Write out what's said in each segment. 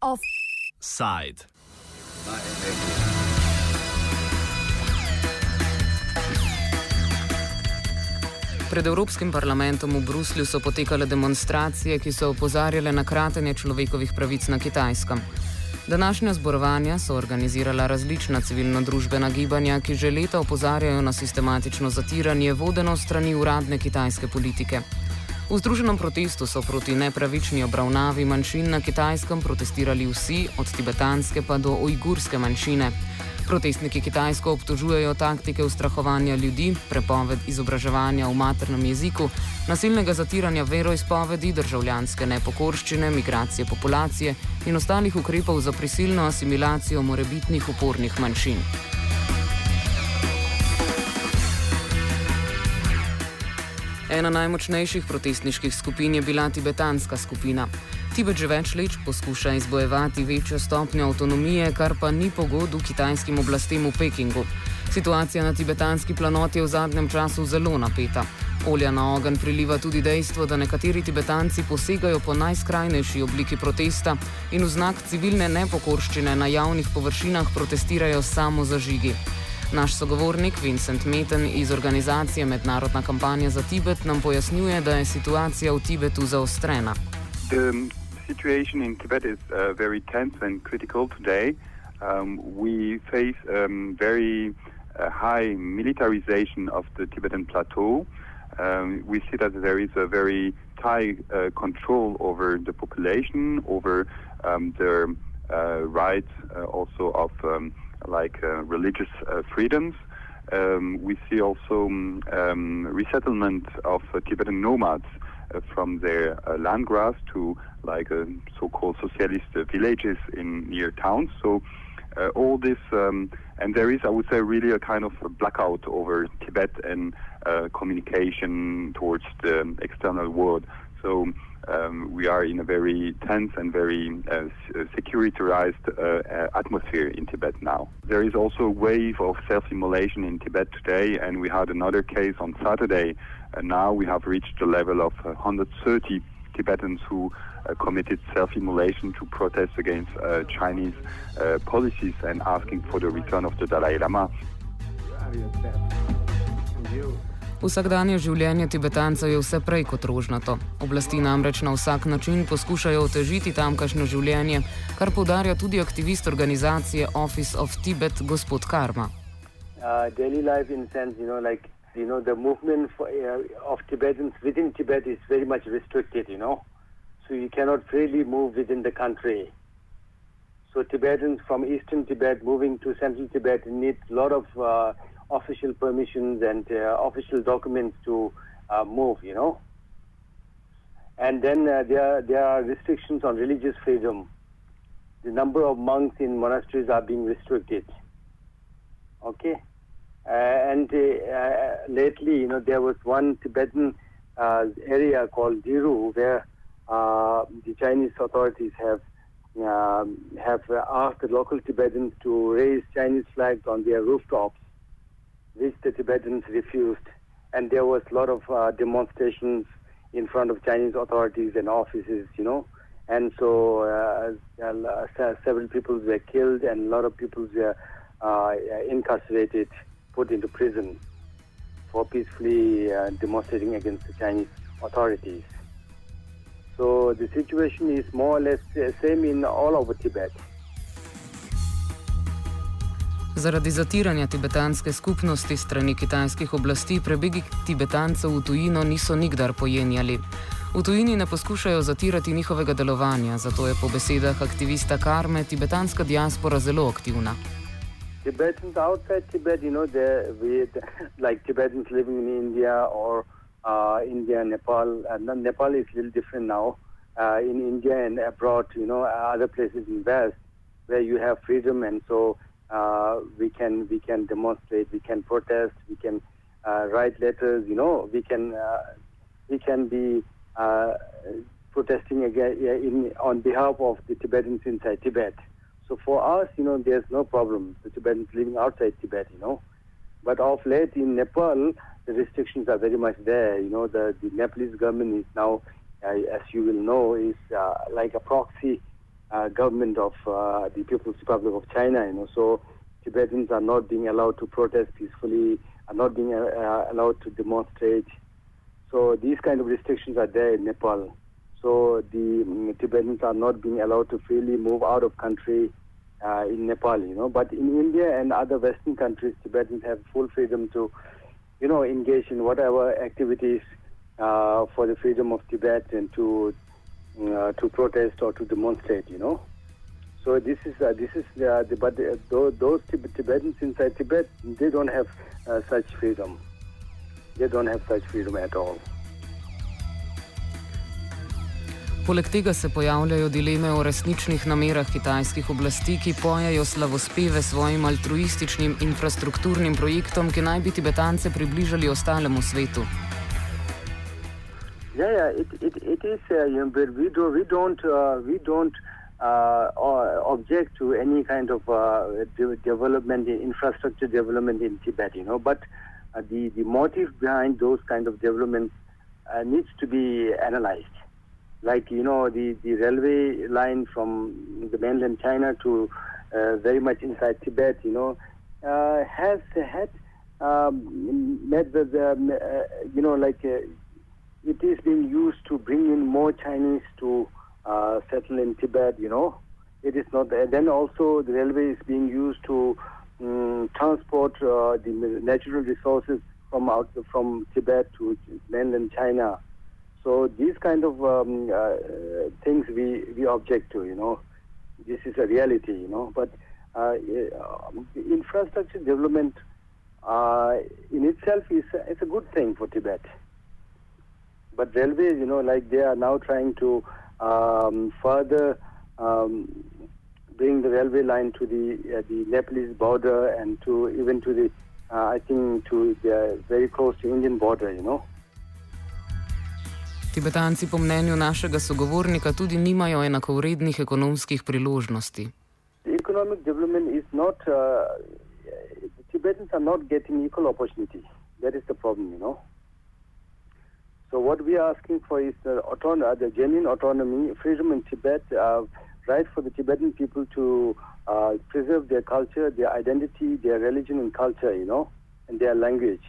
Offside. Pred Evropskim parlamentom v Bruslju so potekale demonstracije, ki so opozarjale na kratenje človekovih pravic na Kitajskem. Današnja zborovanja so organizirala različna civilno-družbena gibanja, ki že leta opozarjajo na sistematično zatiranje vodeno strani uradne kitajske politike. V združenem protestu so proti nepravični obravnavi manjšin na Kitajskem protestirali vsi, od tibetanske pa do ujgurske manjšine. Protestniki Kitajsko obtožujejo taktike ustrahovanja ljudi, prepoved izobraževanja v maternem jeziku, nasilnega zatiranja veroizpovedi, državljanske nepokorščine, migracije populacije in ostalih ukrepov za prisilno asimilacijo morebitnih upornih manjšin. Ena najmočnejših protestniških skupin je bila tibetanska skupina. Tibet že več let poskuša izbojevati večjo stopnjo avtonomije, kar pa ni pogodu kitajskim oblastem v Pekingu. Situacija na tibetanski planoti je v zadnjem času zelo napeta. Olja na ogen priliva tudi dejstvo, da nekateri tibetanci posegajo po najskrajnejši obliki protesta in v znak civilne nepokorščine na javnih površinah protestirajo samo za žigi. Naš sogovornik Vincent Meten iz organizacije Mednarodna kampanja za Tibet nam pojasnjuje, da je situacija v Tibetu zaostrena. Situation in Tibet is uh, very tense and critical today. Um, we face um, very uh, high militarization of the Tibetan plateau. Um, we see that there is a very tight uh, control over the population, over um, their uh, rights, uh, also of um, like uh, religious freedoms. Um, we see also resettlement of Tibetan nomads from their uh, land to like uh, so-called socialist villages in near towns. So all this, um, and there is, I would say, really a kind of a blackout over Tibet and communication towards the external world. So um, we are in a very tense and very uh, securitized uh, atmosphere in Tibet now. There is also a wave of self-immolation in Tibet today, and we had another case on Saturday and now we have reached the level of 130 Tibetans who uh, committed self-immolation to protest against uh, Chinese uh, policies and asking for the return of the Dalai Lama. Vsakdanje življenje Tibetancev je vse prej kot rožnato. Oblasti namreč na vsak način poskušajo otežiti tamkajšnjo življenje, kar podarja tudi aktivist organizacije Office of Tibet, gospod Karma. Uh, you know, the movement for, uh, of Tibetans within Tibet is very much restricted, you know. So you cannot freely move within the country. So Tibetans from eastern Tibet moving to central Tibet need a lot of uh, official permissions and uh, official documents to uh, move, you know. And then uh, there, there are restrictions on religious freedom. The number of monks in monasteries are being restricted. Okay. Uh, and uh, lately, you know, there was one Tibetan uh, area called Driru where the Chinese authorities have um, have asked the local Tibetans to raise Chinese flags on their rooftops, Tibetans refused. And there was a lot of uh, demonstrations in front of Chinese authorities and offices, you know. And so uh, uh, several people were killed and a lot of people were incarcerated put into prison for peacefully uh, demonstrating against the Chinese authorities. So the situation is more or less the same in all over Tibet. Zaradi zatiranja tibetanske skupnosti strani kitajskih oblasti prebegi tibetancev v tujino niso nikdar pojenjali. V tujini ne poskušajo zatirati njihovega delovanja, zato je po besedah aktivista Karme tibetanska diaspora zelo aktivna. Tibetans outside Tibet, you know, they with like Tibetans living in India or uh, India, Nepal. Uh, Nepal is a little different now. Uh, in India and abroad, you know, other places in West where you have freedom, and so uh, we can we can demonstrate, we can protest, we can uh, write letters. You know, we can uh, we can be protesting again in, on behalf of the Tibetans inside Tibet. So for us, you know, there's no problem. The Tibetans living outside Tibet, you know. But of late in Nepal, the restrictions are very much there. You know, the, the Nepalese government is now, uh, as you will know, is uh, like a proxy uh, government of uh, the People's Republic of China. You know, so Tibetans are not being allowed to protest peacefully, are not being uh, allowed to demonstrate. So these kind of restrictions are there in Nepal. So the um, Tibetans are not being allowed to freely move out of country uh, in Nepal, you know. But in India and other Western countries, Tibetans have full freedom to, you know, engage in whatever activities uh, for the freedom of Tibet and to uh, to protest or to demonstrate, you know. So this is uh, this is uh, the, but uh, those, those Tibetans inside Tibet they don't have uh, such freedom. They don't have such freedom at all. Poleg tega se pojavljajo dileme o resničnih namerah kitajskih oblasti, ki pojejo slavospeve svojim altruističnim infrastrukturnim projektom, ki naj bi Tibetance približali ostalemu svetu. Yeah, yeah, it, it, it is, uh, you know, but we, do, we don't, uh, we don't uh, object to any kind of uh, de- development, infrastructure development in Tibet, you know, but uh, the, the motive behind those kind of developments uh, needs to be analyzed. Like, you know, the, the railway line from the mainland China to very much inside Tibet, you know, has had um, met the, the you know, like it is being used to bring in more Chinese to uh, settle in Tibet, you know. It is not there. Then also the railway is being used to um, transport uh, the natural resources from out from Tibet to mainland China. So these kind of um, uh, things we, we object to, you know. This is a reality, you know. But uh, infrastructure development uh, in itself is is a good thing for Tibet. But railways, you know, like they are now trying to um, further um, bring the railway line to the uh, the Nepalese border and to even to the uh, I think to the very close to Indian border, you know. Tibetanci po mnenju našega sogovornika tudi nimajo enakovrednih ekonomskih priložnosti. Economic development is not, uh, Tibetans are not getting equal opportunity. That is the problem, you know. So what we are asking for is the, autonomy, the genuine autonomy, freedom in Tibet, uh, right for the Tibetan people to uh, preserve their culture, their identity, their religion and culture, you know, and their language.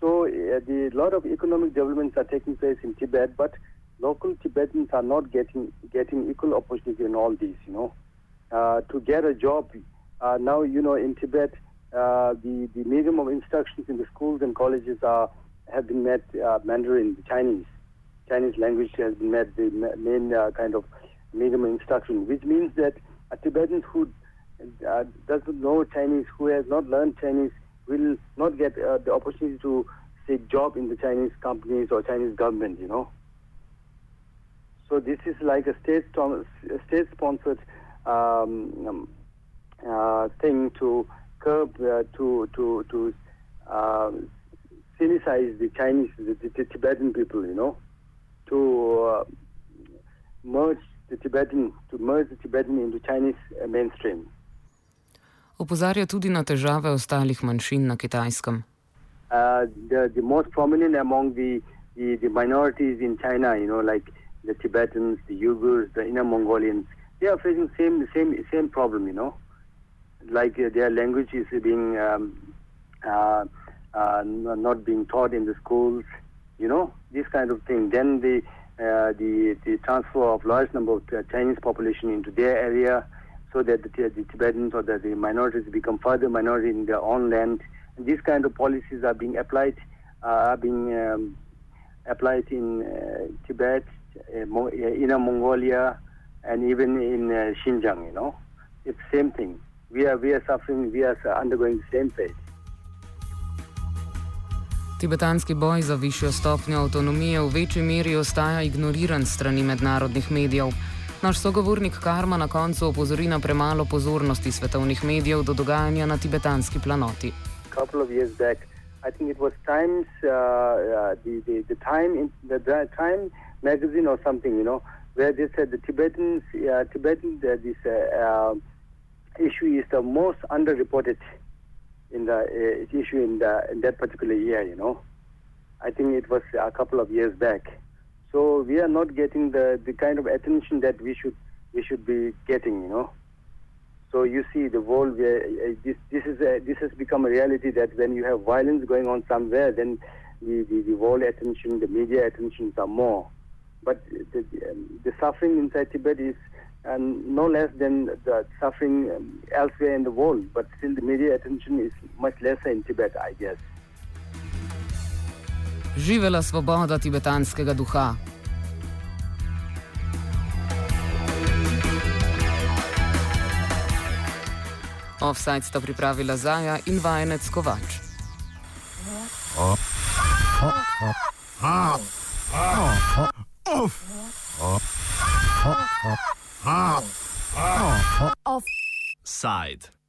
So uh, the lot of economic developments are taking place in Tibet, but local Tibetans are not getting getting equal opportunity in all these, you know. Uh, to get a job uh, now, you know, in Tibet, uh, the the medium of instructions in the schools and colleges are have been met uh, Mandarin, Chinese. Chinese language has been met the main uh, kind of medium instruction, which means that a Tibetan who uh, doesn't know Chinese, who has not learned Chinese, will not get the opportunity to seek job in the Chinese companies or Chinese government, you know. So this is like a state state sponsored um, um, uh, thing to curb uh, to to to uh, Sinicize the Chinese, the, the, Tibetan people, you know, to uh, merge the Tibetan, to merge the Tibetan into Chinese uh, mainstream. Opozarja tudi na težave ostalih manjšin na Kitajskem. Uh, the, the most prominent among the, the, the minorities in China, you know, like the Tibetans, the Uyghurs, the Inner Mongolians, they are facing same the same same problem, you know, like uh, their language is being um, uh, uh, not being taught in the schools, you know, this kind of thing. Then the uh, the the transfer of large number of Chinese population into their area, so that the, the Tibetans or the, the minorities become further minority in their own land. And these kind of policies are being applied, uh, are being um, applied in uh, Tibet, uh, Mo- Inner Mongolia, and even in uh, Xinjiang. You know, it's same thing. We are we are suffering. We are undergoing the same fate. Tibetanski boj za višjo stopnjo avtonomije v večji meri ostaja ignoriran strani mednarodnih medijev. Naš sogovornik Karma na koncu opozori na premalo pozornosti svetovnih medijev do dogajanja na tibetanski planoti. I think it was Times, uh, uh, the, the, the Time, in, the, the Time magazine or something, you know, where they said the Tibetans, uh, Tibetan, uh, this uh, uh, issue is the most underreported in the uh, issue in, the, in that particular year, you know. I think it was a couple of years back. So we are not getting the, the kind of attention that we should we should be getting, you know. So you see, the world uh, this this is a, this has become a reality that when you have violence going on somewhere, then the, the, the world attention, the media attentions are more. But the, the, um, the suffering inside Tibet is um, no less than the suffering um, elsewhere in the world. But still, the media attention is much lesser in Tibet, I guess. Živela svoboda tibetanskega duha. Offside sta pripravila Zaja in vajenec Kovač. Offside.